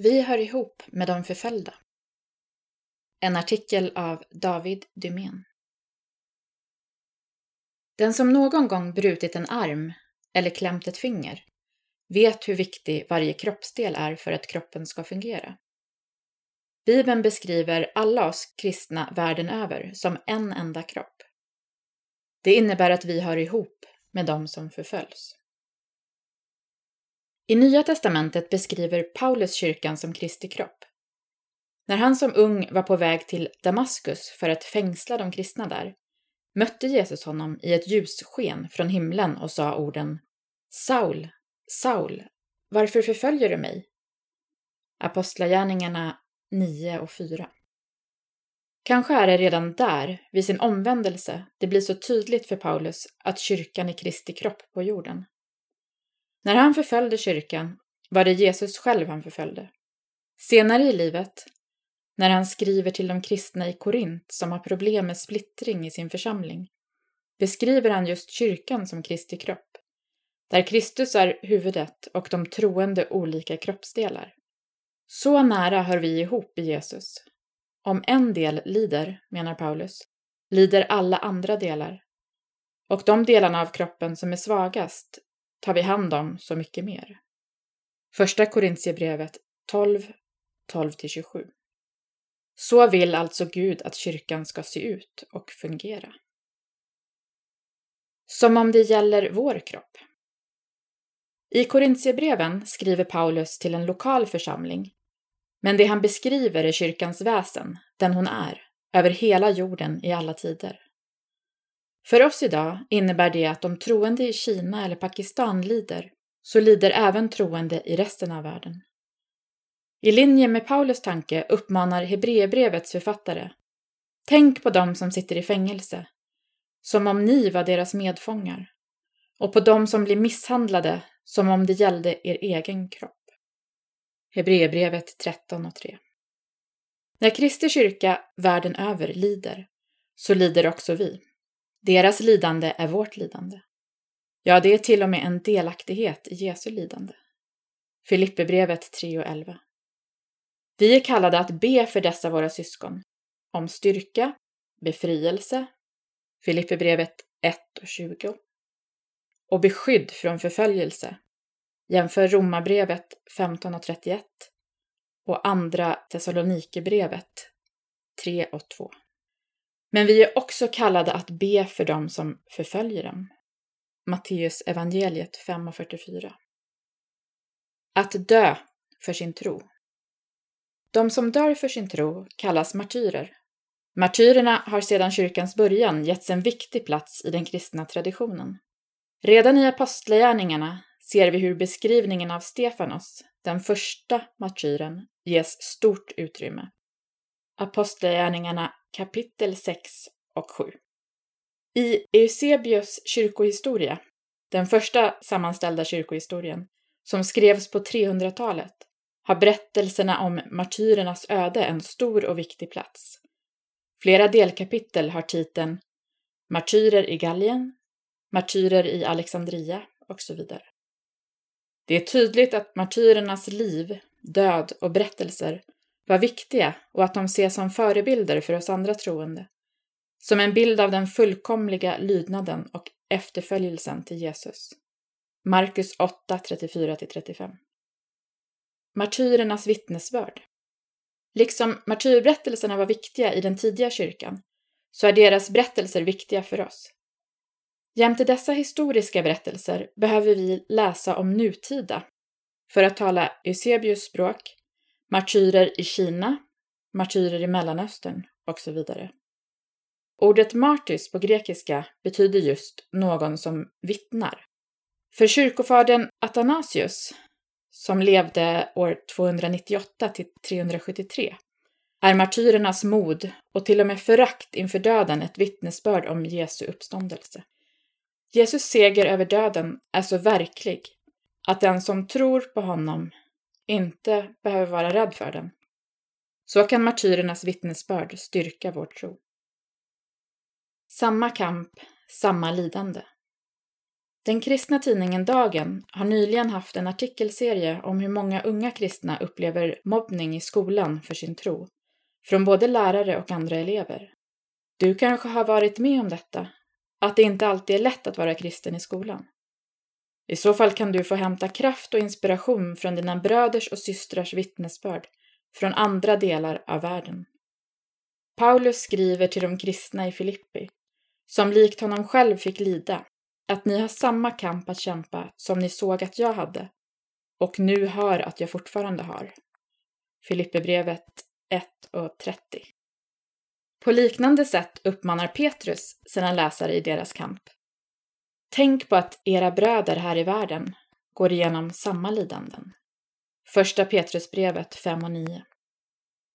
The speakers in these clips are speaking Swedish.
Vi hör ihop med de förföljda. En artikel av David Dumén. Den som någon gång brutit en arm eller klämt ett finger vet hur viktig varje kroppsdel är för att kroppen ska fungera. Bibeln beskriver alla oss kristna världen över som en enda kropp. Det innebär att vi hör ihop med dem som förföljs. I Nya testamentet beskriver Paulus kyrkan som Kristi kropp. När han som ung var på väg till Damaskus för att fängsla de kristna där mötte Jesus honom i ett ljussken från himlen och sa orden Saul, Saul, varför förföljer du mig? Apostlagärningarna 9 och 4. Kanske är det redan där, vid sin omvändelse, det blir så tydligt för Paulus att kyrkan är Kristi kropp på jorden. När han förföljde kyrkan var det Jesus själv han förföljde. Senare i livet, när han skriver till de kristna i Korint som har problem med splittring i sin församling, beskriver han just kyrkan som Kristi kropp, där Kristus är huvudet och de troende olika kroppsdelar. Så nära hör vi ihop i Jesus. Om en del lider, menar Paulus, lider alla andra delar. Och de delarna av kroppen som är svagast tar vi hand om så mycket mer. Första Korintierbrevet 12, 12-27. Så vill alltså Gud att kyrkan ska se ut och fungera. Som om det gäller vår kropp. I Korintierbreven skriver Paulus till en lokal församling, men det han beskriver är kyrkans väsen, den hon är, över hela jorden i alla tider. För oss idag innebär det att om troende i Kina eller Pakistan lider, så lider även troende i resten av världen. I linje med Paulus tanke uppmanar Hebreerbrevets författare Tänk på dem som sitter i fängelse, som om ni var deras medfångar, och på dem som blir misshandlade som om det gällde er egen kropp. Hebreerbrevet 13 och 3. När Kristi kyrka världen över lider, så lider också vi. Deras lidande är vårt lidande. Ja, det är till och med en delaktighet i Jesu lidande. Filipperbrevet 3 och 11. Vi är kallade att be för dessa våra syskon, om styrka, befrielse, Filipperbrevet 1 och 20, och beskydd från förföljelse, jämför Romarbrevet 15 och 31 och Andra Thessalonikerbrevet 3 och 2. Men vi är också kallade att be för dem som förföljer dem. Matteus evangeliet 5 och 44. Att dö för sin tro. De som dör för sin tro kallas martyrer. Martyrerna har sedan kyrkans början getts en viktig plats i den kristna traditionen. Redan i apostlagärningarna ser vi hur beskrivningen av Stefanos, den första martyren, ges stort utrymme. Apostlagärningarna kapitel 6 och 7. I Eusebius kyrkohistoria, den första sammanställda kyrkohistorien, som skrevs på 300-talet, har berättelserna om martyrernas öde en stor och viktig plats. Flera delkapitel har titeln Martyrer i Gallien, Martyrer i Alexandria och så vidare. Det är tydligt att martyrernas liv, död och berättelser var viktiga och att de ses som förebilder för oss andra troende. Som en bild av den fullkomliga lydnaden och efterföljelsen till Jesus. Markus 8, 34-35. Martyrernas vittnesbörd. Liksom martyrberättelserna var viktiga i den tidiga kyrkan, så är deras berättelser viktiga för oss. Jämte dessa historiska berättelser behöver vi läsa om nutida, för att tala Eusebius språk, martyrer i Kina, martyrer i Mellanöstern och så vidare. Ordet martys på grekiska betyder just någon som vittnar. För kyrkofadern Athanasius, som levde år 298 till 373, är martyrernas mod och till och med förakt inför döden ett vittnesbörd om Jesu uppståndelse. Jesus seger över döden är så verklig att den som tror på honom inte behöver vara rädd för den. Så kan martyrernas vittnesbörd styrka vår tro. Samma kamp, samma lidande. Den kristna tidningen Dagen har nyligen haft en artikelserie om hur många unga kristna upplever mobbning i skolan för sin tro, från både lärare och andra elever. Du kanske har varit med om detta, att det inte alltid är lätt att vara kristen i skolan. I så fall kan du få hämta kraft och inspiration från dina bröders och systrars vittnesbörd från andra delar av världen. Paulus skriver till de kristna i Filippi, som likt honom själv fick lida, att ni har samma kamp att kämpa som ni såg att jag hade och nu hör att jag fortfarande har. Filipperbrevet 1 och 30. På liknande sätt uppmanar Petrus sina läsare i deras kamp. Tänk på att era bröder här i världen går igenom samma lidanden. Första Petrusbrevet 5 och 9.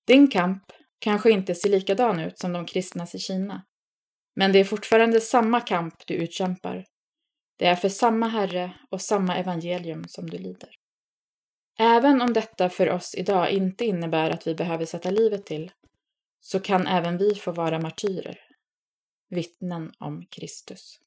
Din kamp kanske inte ser likadan ut som de kristnas i Kina. Men det är fortfarande samma kamp du utkämpar. Det är för samma Herre och samma evangelium som du lider. Även om detta för oss idag inte innebär att vi behöver sätta livet till, så kan även vi få vara martyrer, vittnen om Kristus.